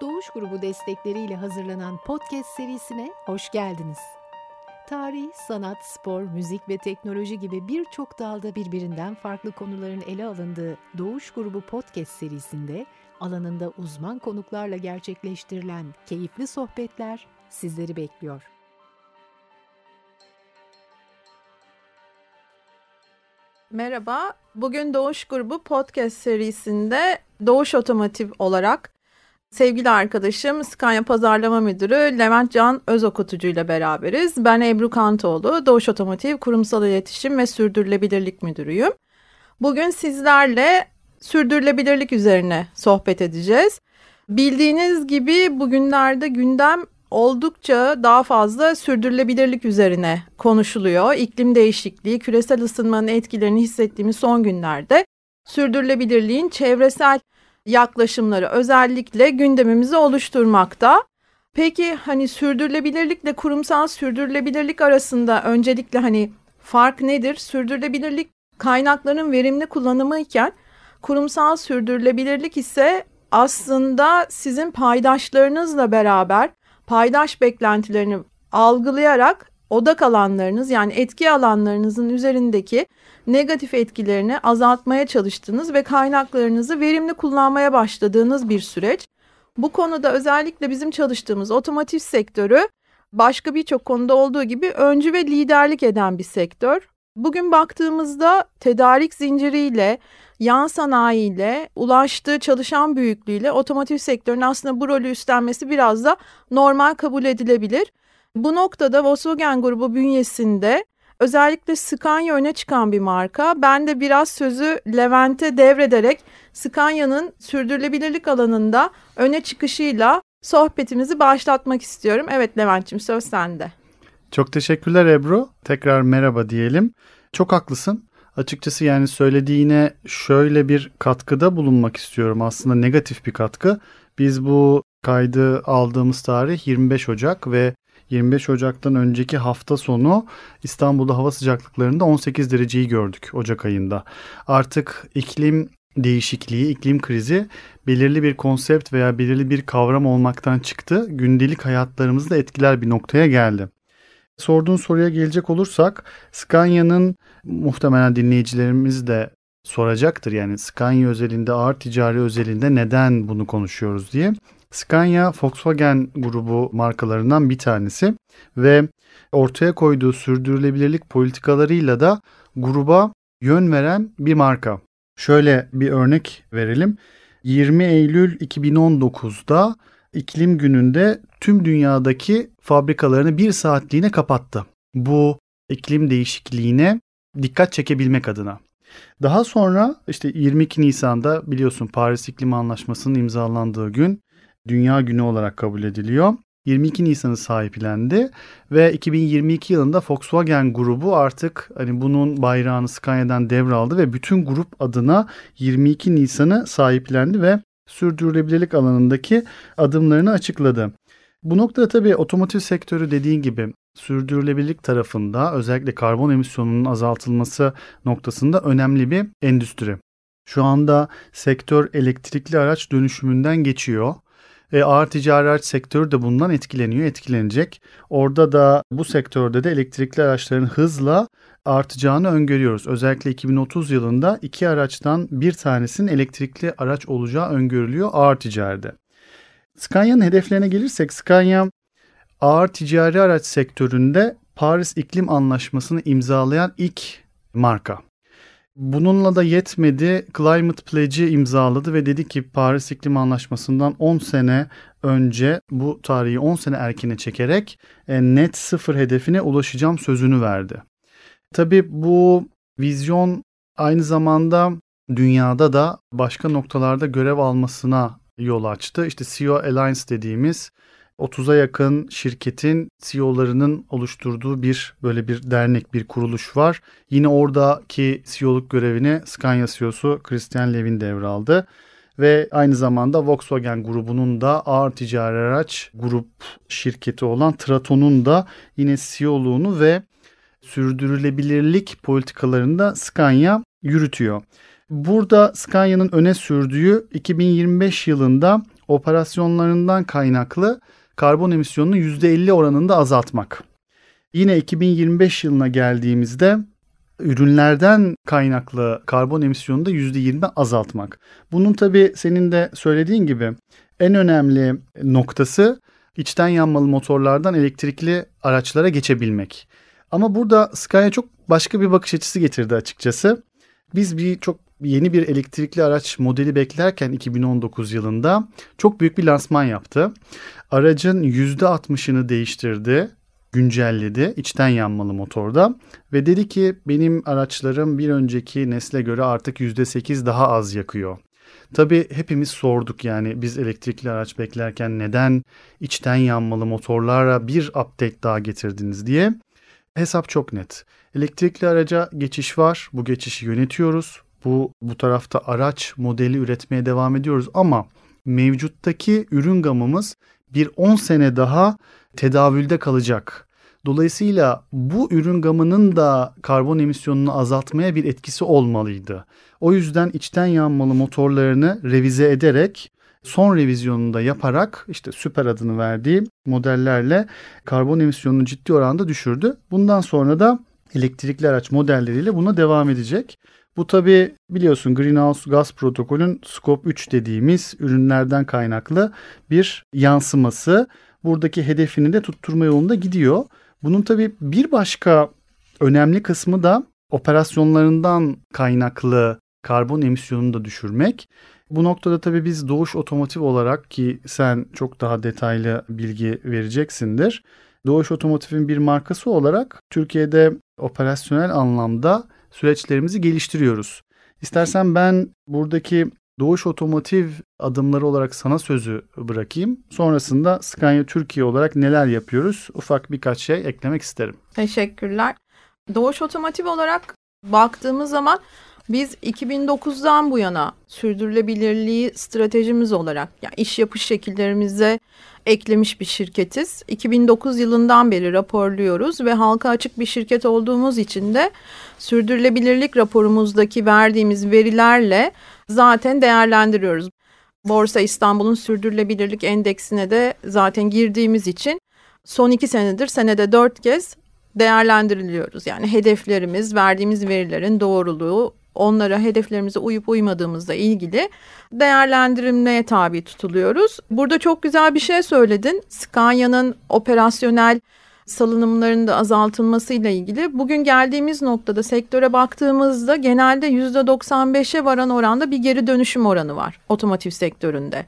Doğuş Grubu destekleriyle hazırlanan podcast serisine hoş geldiniz. Tarih, sanat, spor, müzik ve teknoloji gibi birçok dalda birbirinden farklı konuların ele alındığı Doğuş Grubu podcast serisinde alanında uzman konuklarla gerçekleştirilen keyifli sohbetler sizleri bekliyor. Merhaba, bugün Doğuş Grubu podcast serisinde Doğuş Otomotiv olarak sevgili arkadaşım Scania Pazarlama Müdürü Levent Can Özokutucu ile beraberiz. Ben Ebru Kantoğlu, Doğuş Otomotiv Kurumsal İletişim ve Sürdürülebilirlik Müdürüyüm. Bugün sizlerle sürdürülebilirlik üzerine sohbet edeceğiz. Bildiğiniz gibi bugünlerde gündem oldukça daha fazla sürdürülebilirlik üzerine konuşuluyor. İklim değişikliği, küresel ısınmanın etkilerini hissettiğimiz son günlerde sürdürülebilirliğin çevresel yaklaşımları özellikle gündemimizi oluşturmakta. Peki hani sürdürülebilirlikle kurumsal sürdürülebilirlik arasında öncelikle hani fark nedir? Sürdürülebilirlik kaynakların verimli kullanımı iken kurumsal sürdürülebilirlik ise aslında sizin paydaşlarınızla beraber paydaş beklentilerini algılayarak odak alanlarınız yani etki alanlarınızın üzerindeki negatif etkilerini azaltmaya çalıştığınız ve kaynaklarınızı verimli kullanmaya başladığınız bir süreç. Bu konuda özellikle bizim çalıştığımız otomotiv sektörü başka birçok konuda olduğu gibi öncü ve liderlik eden bir sektör. Bugün baktığımızda tedarik zinciriyle, yan sanayiyle, ulaştığı çalışan büyüklüğüyle otomotiv sektörünün aslında bu rolü üstlenmesi biraz da normal kabul edilebilir. Bu noktada Volkswagen grubu bünyesinde özellikle Scania öne çıkan bir marka. Ben de biraz sözü Levent'e devrederek Scania'nın sürdürülebilirlik alanında öne çıkışıyla sohbetimizi başlatmak istiyorum. Evet Levent'ciğim söz sende. Çok teşekkürler Ebru. Tekrar merhaba diyelim. Çok haklısın. Açıkçası yani söylediğine şöyle bir katkıda bulunmak istiyorum. Aslında negatif bir katkı. Biz bu kaydı aldığımız tarih 25 Ocak ve 25 Ocak'tan önceki hafta sonu İstanbul'da hava sıcaklıklarında 18 dereceyi gördük Ocak ayında. Artık iklim değişikliği, iklim krizi belirli bir konsept veya belirli bir kavram olmaktan çıktı. Gündelik hayatlarımızı da etkiler bir noktaya geldi. Sorduğun soruya gelecek olursak Scania'nın muhtemelen dinleyicilerimiz de soracaktır. Yani Scania özelinde, ağır ticari özelinde neden bunu konuşuyoruz diye. Scania Volkswagen grubu markalarından bir tanesi ve ortaya koyduğu sürdürülebilirlik politikalarıyla da gruba yön veren bir marka. Şöyle bir örnek verelim. 20 Eylül 2019'da iklim gününde tüm dünyadaki fabrikalarını bir saatliğine kapattı. Bu iklim değişikliğine dikkat çekebilmek adına. Daha sonra işte 22 Nisan'da biliyorsun Paris İklim Anlaşması'nın imzalandığı gün Dünya Günü olarak kabul ediliyor. 22 Nisan'ı sahiplendi ve 2022 yılında Volkswagen grubu artık hani bunun bayrağını Scania'dan devraldı ve bütün grup adına 22 Nisan'ı sahiplendi ve sürdürülebilirlik alanındaki adımlarını açıkladı. Bu noktada tabii otomotiv sektörü dediğin gibi sürdürülebilirlik tarafında özellikle karbon emisyonunun azaltılması noktasında önemli bir endüstri. Şu anda sektör elektrikli araç dönüşümünden geçiyor. E, ağır ticari araç sektörü de bundan etkileniyor, etkilenecek. Orada da bu sektörde de elektrikli araçların hızla artacağını öngörüyoruz. Özellikle 2030 yılında iki araçtan bir tanesinin elektrikli araç olacağı öngörülüyor ağır ticaride. Scania'nın hedeflerine gelirsek Scania ağır ticari araç sektöründe Paris İklim Anlaşması'nı imzalayan ilk marka. Bununla da yetmedi. Climate Pledge'i imzaladı ve dedi ki Paris İklim Anlaşması'ndan 10 sene önce bu tarihi 10 sene erkene çekerek e, net sıfır hedefine ulaşacağım sözünü verdi. Tabii bu vizyon aynı zamanda dünyada da başka noktalarda görev almasına yol açtı. İşte CEO Alliance dediğimiz 30'a yakın şirketin CEO'larının oluşturduğu bir böyle bir dernek, bir kuruluş var. Yine oradaki CEO'luk görevini Scania CEO'su Christian Levin devraldı. Ve aynı zamanda Volkswagen grubunun da ağır ticari araç grup şirketi olan Traton'un da yine CEO'luğunu ve sürdürülebilirlik politikalarını da Scania yürütüyor. Burada Scania'nın öne sürdüğü 2025 yılında operasyonlarından kaynaklı karbon emisyonunu %50 oranında azaltmak. Yine 2025 yılına geldiğimizde ürünlerden kaynaklı karbon emisyonunu da %20 azaltmak. Bunun tabii senin de söylediğin gibi en önemli noktası içten yanmalı motorlardan elektrikli araçlara geçebilmek. Ama burada Scania çok başka bir bakış açısı getirdi açıkçası. Biz bir çok yeni bir elektrikli araç modeli beklerken 2019 yılında çok büyük bir lansman yaptı. Aracın %60'ını değiştirdi, güncelledi içten yanmalı motorda ve dedi ki benim araçlarım bir önceki nesle göre artık %8 daha az yakıyor. Tabii hepimiz sorduk yani biz elektrikli araç beklerken neden içten yanmalı motorlara bir update daha getirdiniz diye. Hesap çok net. Elektrikli araca geçiş var. Bu geçişi yönetiyoruz. Bu bu tarafta araç modeli üretmeye devam ediyoruz ama mevcuttaki ürün gamımız bir 10 sene daha tedavülde kalacak. Dolayısıyla bu ürün gamının da karbon emisyonunu azaltmaya bir etkisi olmalıydı. O yüzden içten yanmalı motorlarını revize ederek son revizyonunu da yaparak işte süper adını verdiği modellerle karbon emisyonunu ciddi oranda düşürdü. Bundan sonra da elektrikli araç modelleriyle buna devam edecek. Bu tabi biliyorsun Greenhouse Gas Protokolün Scope 3 dediğimiz ürünlerden kaynaklı bir yansıması. Buradaki hedefini de tutturma yolunda gidiyor. Bunun tabi bir başka önemli kısmı da operasyonlarından kaynaklı karbon emisyonunu da düşürmek. Bu noktada tabii biz Doğuş Otomotiv olarak ki sen çok daha detaylı bilgi vereceksindir. Doğuş Otomotiv'in bir markası olarak Türkiye'de operasyonel anlamda süreçlerimizi geliştiriyoruz. İstersen ben buradaki Doğuş Otomotiv adımları olarak sana sözü bırakayım. Sonrasında Scania Türkiye olarak neler yapıyoruz? Ufak birkaç şey eklemek isterim. Teşekkürler. Doğuş Otomotiv olarak baktığımız zaman biz 2009'dan bu yana sürdürülebilirliği stratejimiz olarak yani iş yapış şekillerimize eklemiş bir şirketiz. 2009 yılından beri raporluyoruz ve halka açık bir şirket olduğumuz için de sürdürülebilirlik raporumuzdaki verdiğimiz verilerle zaten değerlendiriyoruz. Borsa İstanbul'un sürdürülebilirlik endeksine de zaten girdiğimiz için son iki senedir senede dört kez değerlendiriliyoruz. Yani hedeflerimiz, verdiğimiz verilerin doğruluğu, onlara hedeflerimize uyup uymadığımızla ilgili değerlendirilmeye tabi tutuluyoruz. Burada çok güzel bir şey söyledin. Scania'nın operasyonel salınımların da azaltılmasıyla ilgili. Bugün geldiğimiz noktada sektöre baktığımızda genelde %95'e varan oranda bir geri dönüşüm oranı var otomotiv sektöründe.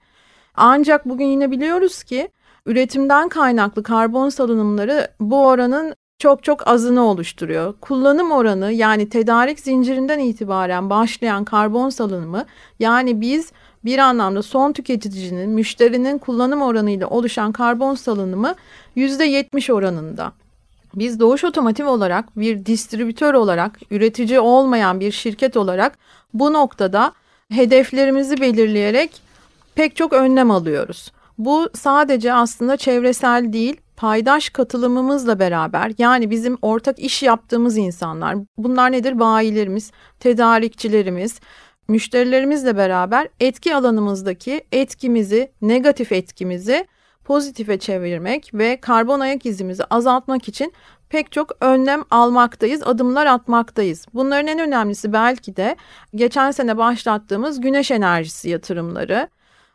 Ancak bugün yine biliyoruz ki üretimden kaynaklı karbon salınımları bu oranın çok çok azını oluşturuyor. Kullanım oranı yani tedarik zincirinden itibaren başlayan karbon salınımı yani biz bir anlamda son tüketicinin, müşterinin kullanım oranıyla oluşan karbon salınımı %70 oranında. Biz Doğuş Otomotiv olarak bir distribütör olarak, üretici olmayan bir şirket olarak bu noktada hedeflerimizi belirleyerek pek çok önlem alıyoruz. Bu sadece aslında çevresel değil, paydaş katılımımızla beraber yani bizim ortak iş yaptığımız insanlar bunlar nedir? Bayilerimiz, tedarikçilerimiz, müşterilerimizle beraber etki alanımızdaki etkimizi, negatif etkimizi pozitife çevirmek ve karbon ayak izimizi azaltmak için pek çok önlem almaktayız, adımlar atmaktayız. Bunların en önemlisi belki de geçen sene başlattığımız güneş enerjisi yatırımları,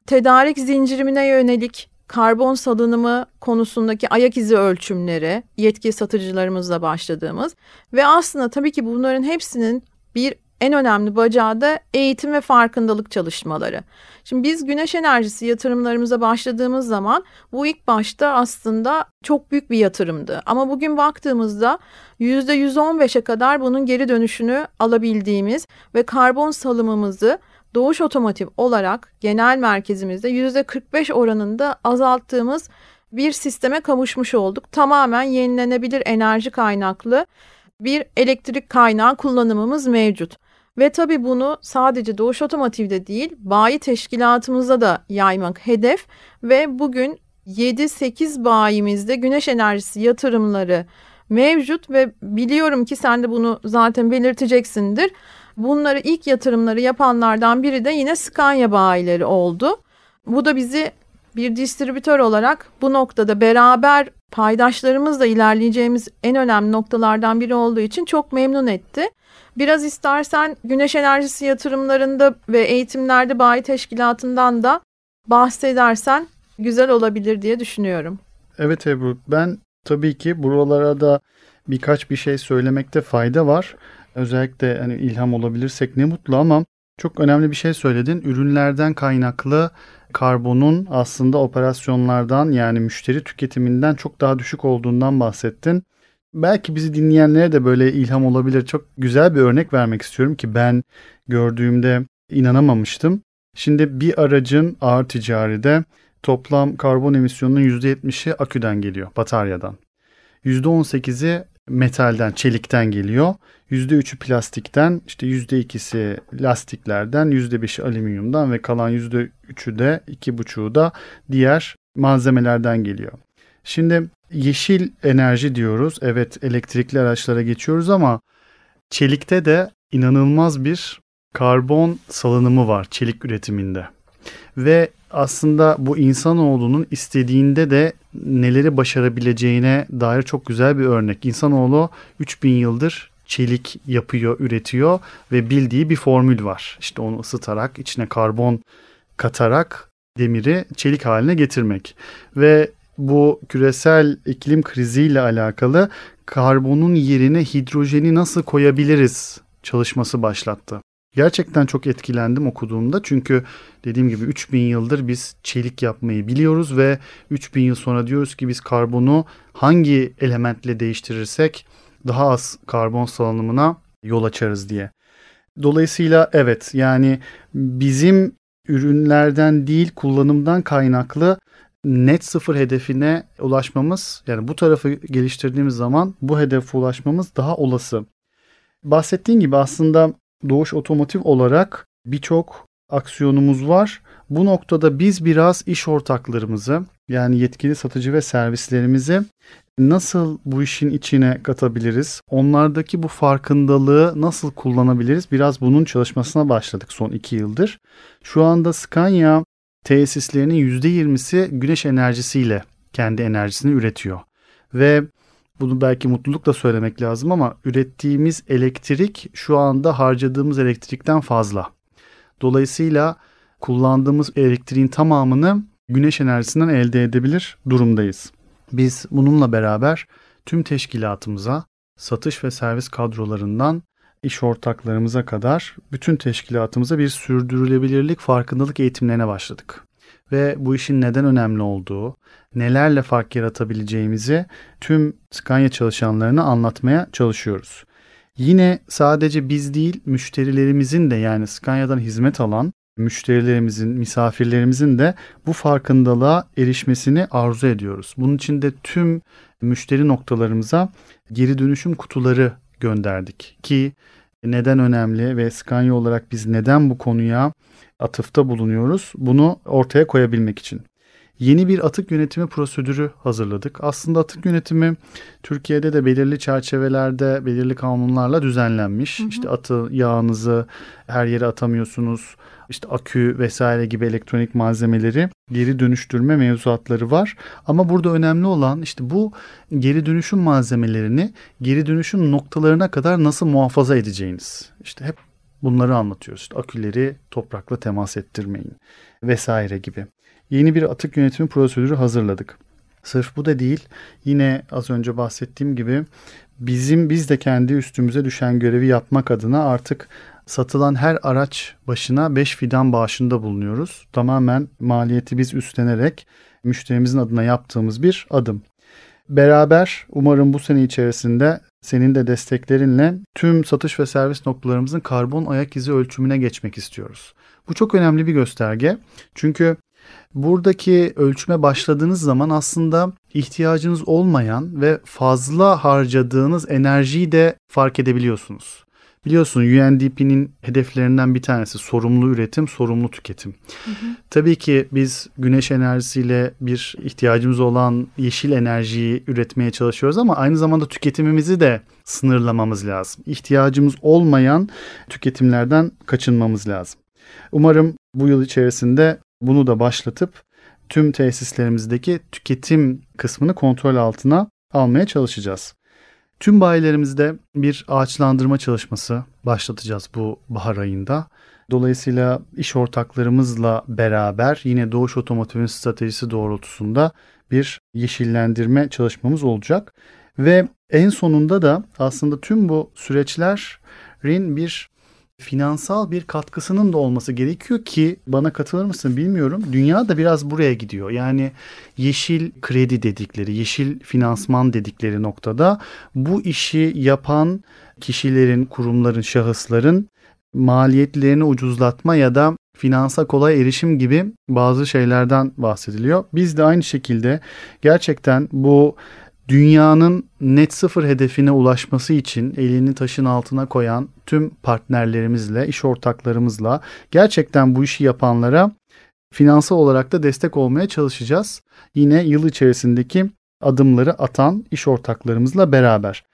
tedarik zincirimine yönelik karbon salınımı konusundaki ayak izi ölçümleri, yetki satıcılarımızla başladığımız ve aslında tabii ki bunların hepsinin bir en önemli bacağı da eğitim ve farkındalık çalışmaları. Şimdi biz güneş enerjisi yatırımlarımıza başladığımız zaman bu ilk başta aslında çok büyük bir yatırımdı. Ama bugün baktığımızda %115'e kadar bunun geri dönüşünü alabildiğimiz ve karbon salımımızı Doğuş Otomotiv olarak genel merkezimizde %45 oranında azalttığımız bir sisteme kavuşmuş olduk. Tamamen yenilenebilir enerji kaynaklı bir elektrik kaynağı kullanımımız mevcut. Ve tabii bunu sadece Doğuş Otomotiv'de değil, bayi teşkilatımızda da yaymak hedef ve bugün 7-8 bayimizde güneş enerjisi yatırımları mevcut ve biliyorum ki sen de bunu zaten belirteceksindir. Bunları ilk yatırımları yapanlardan biri de yine Scania bayileri oldu. Bu da bizi bir distribütör olarak bu noktada beraber paydaşlarımızla ilerleyeceğimiz en önemli noktalardan biri olduğu için çok memnun etti. Biraz istersen güneş enerjisi yatırımlarında ve eğitimlerde bayi teşkilatından da bahsedersen güzel olabilir diye düşünüyorum. Evet Ebru ben tabii ki buralara da birkaç bir şey söylemekte fayda var. Özellikle hani ilham olabilirsek ne mutlu ama çok önemli bir şey söyledin. Ürünlerden kaynaklı karbonun aslında operasyonlardan yani müşteri tüketiminden çok daha düşük olduğundan bahsettin. Belki bizi dinleyenlere de böyle ilham olabilir. Çok güzel bir örnek vermek istiyorum ki ben gördüğümde inanamamıştım. Şimdi bir aracın ağır ticaride toplam karbon emisyonunun %70'i aküden geliyor, bataryadan. %18'i metalden, çelikten geliyor. %3'ü plastikten, işte %2'si lastiklerden, %5'i alüminyumdan ve kalan %3'ü de 2,5'u da diğer malzemelerden geliyor. Şimdi yeşil enerji diyoruz. Evet elektrikli araçlara geçiyoruz ama çelikte de inanılmaz bir karbon salınımı var çelik üretiminde. Ve aslında bu insanoğlunun istediğinde de neleri başarabileceğine dair çok güzel bir örnek. İnsanoğlu 3000 yıldır çelik yapıyor, üretiyor ve bildiği bir formül var. İşte onu ısıtarak, içine karbon katarak demiri çelik haline getirmek. Ve bu küresel iklim kriziyle alakalı karbonun yerine hidrojeni nasıl koyabiliriz çalışması başlattı. Gerçekten çok etkilendim okuduğumda çünkü dediğim gibi 3000 yıldır biz çelik yapmayı biliyoruz ve 3000 yıl sonra diyoruz ki biz karbonu hangi elementle değiştirirsek daha az karbon salınımına yol açarız diye. Dolayısıyla evet yani bizim ürünlerden değil kullanımdan kaynaklı net sıfır hedefine ulaşmamız yani bu tarafı geliştirdiğimiz zaman bu hedefe ulaşmamız daha olası. Bahsettiğim gibi aslında Doğuş Otomotiv olarak birçok aksiyonumuz var. Bu noktada biz biraz iş ortaklarımızı yani yetkili satıcı ve servislerimizi nasıl bu işin içine katabiliriz? Onlardaki bu farkındalığı nasıl kullanabiliriz? Biraz bunun çalışmasına başladık son iki yıldır. Şu anda Scania tesislerinin %20'si güneş enerjisiyle kendi enerjisini üretiyor. Ve bunu belki mutlulukla söylemek lazım ama ürettiğimiz elektrik şu anda harcadığımız elektrikten fazla. Dolayısıyla kullandığımız elektriğin tamamını güneş enerjisinden elde edebilir durumdayız. Biz bununla beraber tüm teşkilatımıza, satış ve servis kadrolarından iş ortaklarımıza kadar bütün teşkilatımıza bir sürdürülebilirlik farkındalık eğitimlerine başladık. Ve bu işin neden önemli olduğu, nelerle fark yaratabileceğimizi tüm Scania çalışanlarına anlatmaya çalışıyoruz. Yine sadece biz değil müşterilerimizin de yani Scania'dan hizmet alan müşterilerimizin, misafirlerimizin de bu farkındalığa erişmesini arzu ediyoruz. Bunun için de tüm müşteri noktalarımıza geri dönüşüm kutuları gönderdik ki neden önemli ve Scania olarak biz neden bu konuya atıfta bulunuyoruz bunu ortaya koyabilmek için. Yeni bir atık yönetimi prosedürü hazırladık. Aslında atık yönetimi Türkiye'de de belirli çerçevelerde, belirli kanunlarla düzenlenmiş. Hı hı. İşte atı yağınızı her yere atamıyorsunuz işte akü vesaire gibi elektronik malzemeleri geri dönüştürme mevzuatları var. Ama burada önemli olan işte bu geri dönüşüm malzemelerini geri dönüşüm noktalarına kadar nasıl muhafaza edeceğiniz. İşte hep bunları anlatıyoruz. İşte aküleri toprakla temas ettirmeyin vesaire gibi. Yeni bir atık yönetimi prosedürü hazırladık. Sırf bu da değil. Yine az önce bahsettiğim gibi bizim biz de kendi üstümüze düşen görevi yapmak adına artık satılan her araç başına 5 fidan bağışında bulunuyoruz. Tamamen maliyeti biz üstlenerek müşterimizin adına yaptığımız bir adım. Beraber umarım bu sene içerisinde senin de desteklerinle tüm satış ve servis noktalarımızın karbon ayak izi ölçümüne geçmek istiyoruz. Bu çok önemli bir gösterge. Çünkü buradaki ölçüme başladığınız zaman aslında ihtiyacınız olmayan ve fazla harcadığınız enerjiyi de fark edebiliyorsunuz. Biliyorsun UNDP'nin hedeflerinden bir tanesi sorumlu üretim, sorumlu tüketim. Hı hı. Tabii ki biz güneş enerjisiyle bir ihtiyacımız olan yeşil enerjiyi üretmeye çalışıyoruz ama aynı zamanda tüketimimizi de sınırlamamız lazım. İhtiyacımız olmayan tüketimlerden kaçınmamız lazım. Umarım bu yıl içerisinde bunu da başlatıp tüm tesislerimizdeki tüketim kısmını kontrol altına almaya çalışacağız. Tüm bayilerimizde bir ağaçlandırma çalışması başlatacağız bu bahar ayında. Dolayısıyla iş ortaklarımızla beraber yine Doğuş Otomotiv'in stratejisi doğrultusunda bir yeşillendirme çalışmamız olacak. Ve en sonunda da aslında tüm bu süreçlerin bir finansal bir katkısının da olması gerekiyor ki bana katılır mısın bilmiyorum. Dünya da biraz buraya gidiyor. Yani yeşil kredi dedikleri, yeşil finansman dedikleri noktada bu işi yapan kişilerin, kurumların, şahısların maliyetlerini ucuzlatma ya da finansa kolay erişim gibi bazı şeylerden bahsediliyor. Biz de aynı şekilde gerçekten bu dünyanın net sıfır hedefine ulaşması için elini taşın altına koyan tüm partnerlerimizle, iş ortaklarımızla gerçekten bu işi yapanlara finansal olarak da destek olmaya çalışacağız. Yine yıl içerisindeki adımları atan iş ortaklarımızla beraber.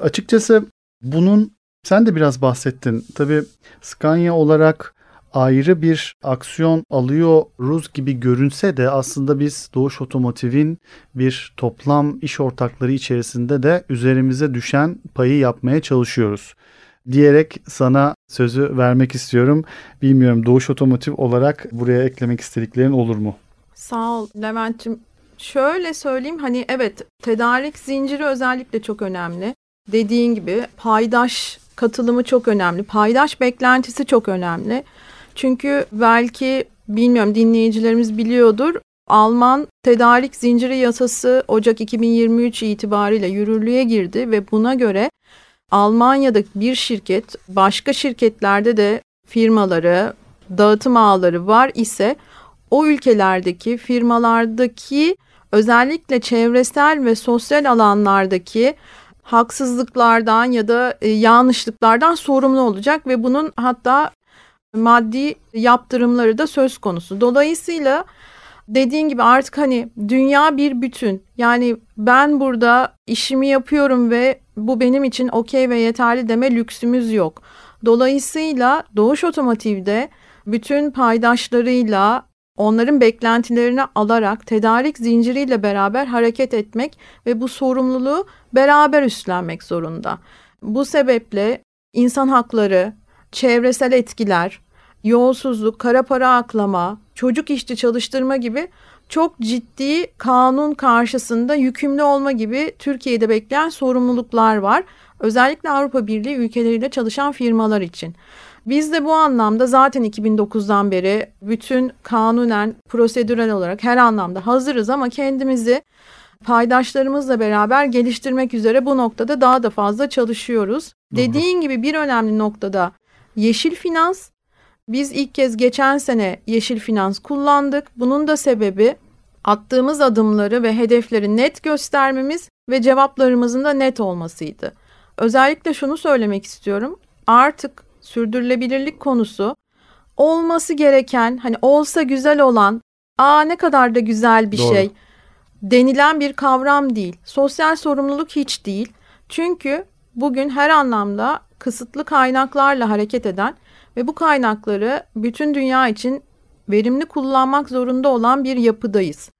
Açıkçası bunun sen de biraz bahsettin. Tabii Scania olarak ayrı bir aksiyon alıyoruz gibi görünse de aslında biz Doğuş Otomotiv'in bir toplam iş ortakları içerisinde de üzerimize düşen payı yapmaya çalışıyoruz diyerek sana sözü vermek istiyorum. Bilmiyorum Doğuş Otomotiv olarak buraya eklemek istediklerin olur mu? Sağ ol Levent'ciğim. Şöyle söyleyeyim hani evet tedarik zinciri özellikle çok önemli. Dediğin gibi paydaş katılımı çok önemli. Paydaş beklentisi çok önemli. Çünkü belki bilmiyorum dinleyicilerimiz biliyordur. Alman tedarik zinciri yasası Ocak 2023 itibariyle yürürlüğe girdi ve buna göre Almanya'da bir şirket başka şirketlerde de firmaları, dağıtım ağları var ise o ülkelerdeki firmalardaki özellikle çevresel ve sosyal alanlardaki haksızlıklardan ya da e, yanlışlıklardan sorumlu olacak ve bunun hatta maddi yaptırımları da söz konusu. Dolayısıyla dediğin gibi artık hani dünya bir bütün. Yani ben burada işimi yapıyorum ve bu benim için okey ve yeterli deme lüksümüz yok. Dolayısıyla Doğuş Otomotiv'de bütün paydaşlarıyla onların beklentilerini alarak tedarik zinciriyle beraber hareket etmek ve bu sorumluluğu beraber üstlenmek zorunda. Bu sebeple insan hakları, çevresel etkiler, yolsuzluk, kara para aklama, çocuk işçi çalıştırma gibi çok ciddi kanun karşısında yükümlü olma gibi Türkiye'de bekleyen sorumluluklar var. Özellikle Avrupa Birliği ülkeleriyle çalışan firmalar için. Biz de bu anlamda zaten 2009'dan beri bütün kanunen, prosedürel olarak her anlamda hazırız ama kendimizi paydaşlarımızla beraber geliştirmek üzere bu noktada daha da fazla çalışıyoruz. Doğru. Dediğin gibi bir önemli noktada yeşil finans. Biz ilk kez geçen sene yeşil finans kullandık. Bunun da sebebi attığımız adımları ve hedefleri net göstermemiz ve cevaplarımızın da net olmasıydı. Özellikle şunu söylemek istiyorum. Artık sürdürülebilirlik konusu olması gereken hani olsa güzel olan aa ne kadar da güzel bir Doğru. şey denilen bir kavram değil. Sosyal sorumluluk hiç değil. Çünkü bugün her anlamda kısıtlı kaynaklarla hareket eden ve bu kaynakları bütün dünya için verimli kullanmak zorunda olan bir yapıdayız.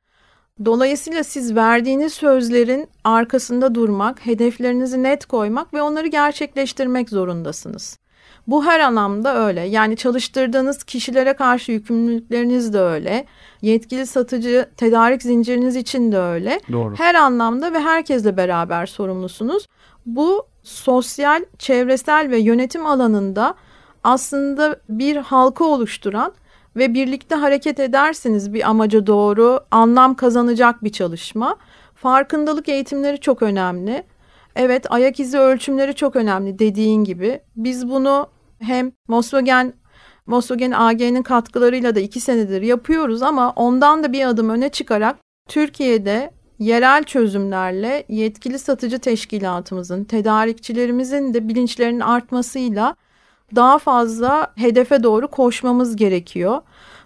Dolayısıyla siz verdiğiniz sözlerin arkasında durmak, hedeflerinizi net koymak ve onları gerçekleştirmek zorundasınız. Bu her anlamda öyle. Yani çalıştırdığınız kişilere karşı yükümlülükleriniz de öyle. Yetkili satıcı tedarik zinciriniz için de öyle. Doğru. Her anlamda ve herkesle beraber sorumlusunuz. Bu sosyal, çevresel ve yönetim alanında aslında bir halka oluşturan ve birlikte hareket ederseniz bir amaca doğru anlam kazanacak bir çalışma. Farkındalık eğitimleri çok önemli. Evet ayak izi ölçümleri çok önemli dediğin gibi. Biz bunu hem Volkswagen Volkswagen AG'nin katkılarıyla da iki senedir yapıyoruz ama ondan da bir adım öne çıkarak Türkiye'de yerel çözümlerle yetkili satıcı teşkilatımızın, tedarikçilerimizin de bilinçlerinin artmasıyla daha fazla hedefe doğru koşmamız gerekiyor.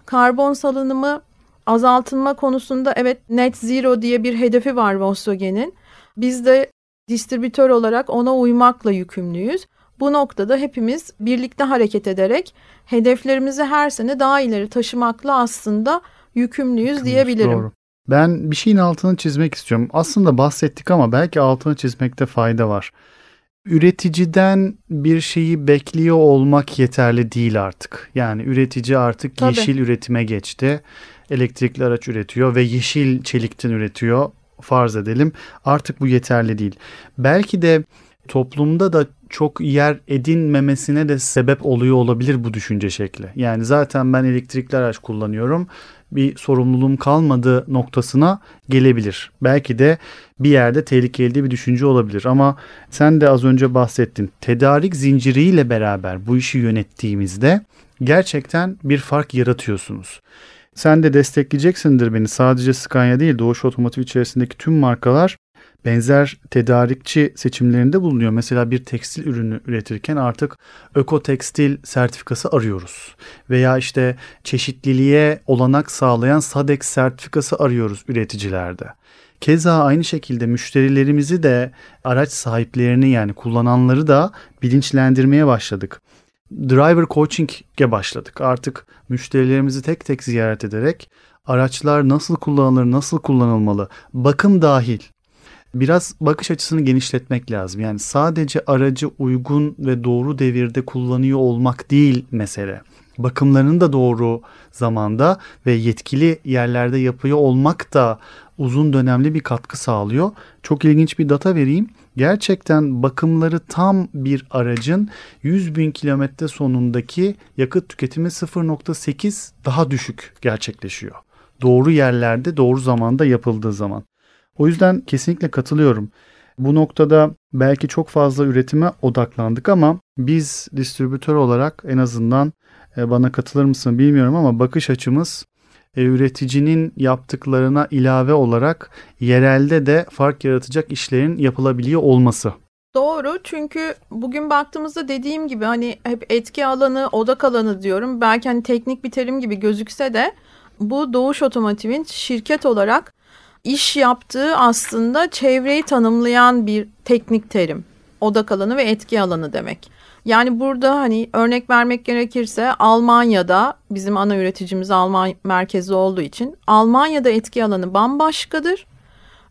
Karbon salınımı azaltılma konusunda evet net zero diye bir hedefi var Volkswagen'in. Biz de distribütör olarak ona uymakla yükümlüyüz. Bu noktada hepimiz birlikte hareket ederek hedeflerimizi her sene daha ileri taşımakla aslında yükümlüyüz diyebilirim. Doğru. Ben bir şeyin altını çizmek istiyorum. Aslında bahsettik ama belki altını çizmekte fayda var. Üreticiden bir şeyi bekliyor olmak yeterli değil artık. Yani üretici artık Tabii. yeşil üretime geçti. Elektrikli araç üretiyor ve yeşil çelikten üretiyor. Farz edelim. Artık bu yeterli değil. Belki de toplumda da çok yer edinmemesine de sebep oluyor olabilir bu düşünce şekli. Yani zaten ben elektrikli araç kullanıyorum bir sorumluluğum kalmadı noktasına gelebilir. Belki de bir yerde tehlikeli bir düşünce olabilir ama sen de az önce bahsettin. Tedarik zinciriyle beraber bu işi yönettiğimizde gerçekten bir fark yaratıyorsunuz. Sen de destekleyeceksindir beni. Sadece Scania değil Doğuş Otomotiv içerisindeki tüm markalar benzer tedarikçi seçimlerinde bulunuyor. Mesela bir tekstil ürünü üretirken artık öko tekstil sertifikası arıyoruz. Veya işte çeşitliliğe olanak sağlayan SADEX sertifikası arıyoruz üreticilerde. Keza aynı şekilde müşterilerimizi de araç sahiplerini yani kullananları da bilinçlendirmeye başladık. Driver coaching'e başladık. Artık müşterilerimizi tek tek ziyaret ederek araçlar nasıl kullanılır, nasıl kullanılmalı, bakım dahil biraz bakış açısını genişletmek lazım. Yani sadece aracı uygun ve doğru devirde kullanıyor olmak değil mesele. Bakımlarını da doğru zamanda ve yetkili yerlerde yapıyor olmak da uzun dönemli bir katkı sağlıyor. Çok ilginç bir data vereyim. Gerçekten bakımları tam bir aracın 100 bin kilometre sonundaki yakıt tüketimi 0.8 daha düşük gerçekleşiyor. Doğru yerlerde doğru zamanda yapıldığı zaman. O yüzden kesinlikle katılıyorum. Bu noktada belki çok fazla üretime odaklandık ama biz distribütör olarak en azından e, bana katılır mısın bilmiyorum ama bakış açımız e, üreticinin yaptıklarına ilave olarak yerelde de fark yaratacak işlerin yapılabiliyor olması. Doğru çünkü bugün baktığımızda dediğim gibi hani hep etki alanı, odak alanı diyorum. Belki hani teknik bir terim gibi gözükse de bu Doğuş Otomotiv'in şirket olarak iş yaptığı aslında çevreyi tanımlayan bir teknik terim. Odak alanı ve etki alanı demek. Yani burada hani örnek vermek gerekirse Almanya'da bizim ana üreticimiz Alman merkezi olduğu için Almanya'da etki alanı bambaşkadır.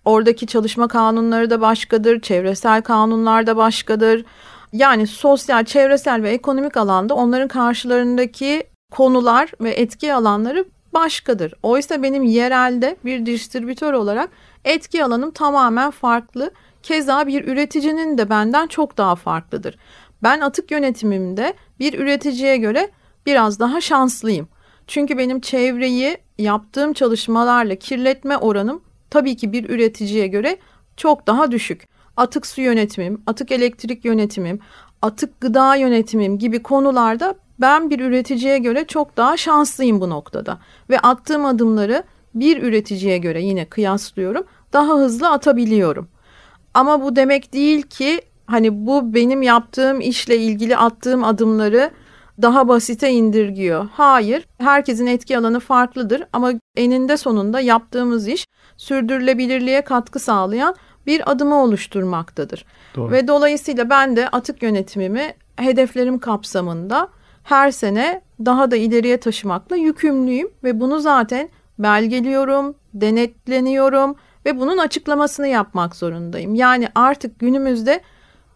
Oradaki çalışma kanunları da başkadır, çevresel kanunlar da başkadır. Yani sosyal, çevresel ve ekonomik alanda onların karşılarındaki konular ve etki alanları başkadır. Oysa benim yerelde bir distribütör olarak etki alanım tamamen farklı. Keza bir üreticinin de benden çok daha farklıdır. Ben atık yönetimimde bir üreticiye göre biraz daha şanslıyım. Çünkü benim çevreyi yaptığım çalışmalarla kirletme oranım tabii ki bir üreticiye göre çok daha düşük. Atık su yönetimim, atık elektrik yönetimim, atık gıda yönetimim gibi konularda ben bir üreticiye göre çok daha şanslıyım bu noktada ve attığım adımları bir üreticiye göre yine kıyaslıyorum daha hızlı atabiliyorum. Ama bu demek değil ki hani bu benim yaptığım işle ilgili attığım adımları daha basite indirgiyor. Hayır, herkesin etki alanı farklıdır ama eninde sonunda yaptığımız iş sürdürülebilirliğe katkı sağlayan bir adımı oluşturmaktadır. Doğru. Ve dolayısıyla ben de atık yönetimimi hedeflerim kapsamında her sene daha da ileriye taşımakla yükümlüyüm ve bunu zaten belgeliyorum, denetleniyorum ve bunun açıklamasını yapmak zorundayım. Yani artık günümüzde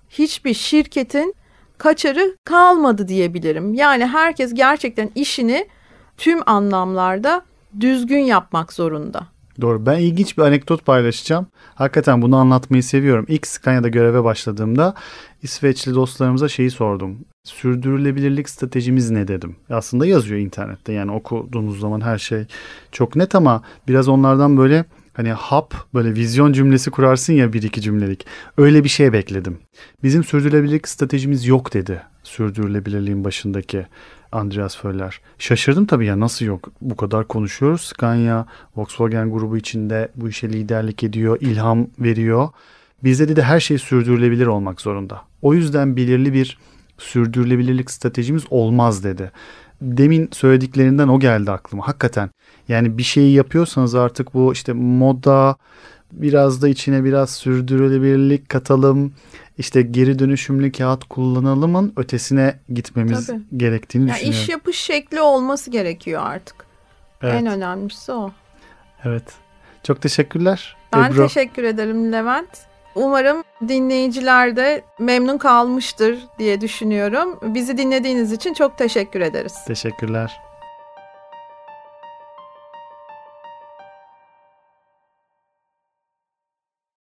hiçbir şirketin kaçarı kalmadı diyebilirim. Yani herkes gerçekten işini tüm anlamlarda düzgün yapmak zorunda. Doğru. Ben ilginç bir anekdot paylaşacağım. Hakikaten bunu anlatmayı seviyorum. İlk Scania'da göreve başladığımda İsveçli dostlarımıza şeyi sordum. Sürdürülebilirlik stratejimiz ne dedim. Aslında yazıyor internette yani okuduğunuz zaman her şey çok net ama biraz onlardan böyle hani hap böyle vizyon cümlesi kurarsın ya bir iki cümlelik. Öyle bir şey bekledim. Bizim sürdürülebilirlik stratejimiz yok dedi sürdürülebilirliğin başındaki Andreas Föller. Şaşırdım tabii ya nasıl yok bu kadar konuşuyoruz. Scania, Volkswagen grubu içinde bu işe liderlik ediyor, ilham veriyor. Bizde de her şey sürdürülebilir olmak zorunda. O yüzden belirli bir sürdürülebilirlik stratejimiz olmaz dedi. Demin söylediklerinden o geldi aklıma hakikaten. Yani bir şeyi yapıyorsanız artık bu işte moda biraz da içine biraz sürdürülebilirlik katalım. işte geri dönüşümlü kağıt kullanalımın ötesine gitmemiz Tabii. gerektiğini yani düşünüyorum. İş yapış şekli olması gerekiyor artık. Evet. En önemlisi o. Evet. Çok teşekkürler. Ben Ebru. teşekkür ederim Levent. Umarım dinleyiciler de memnun kalmıştır diye düşünüyorum. Bizi dinlediğiniz için çok teşekkür ederiz. Teşekkürler.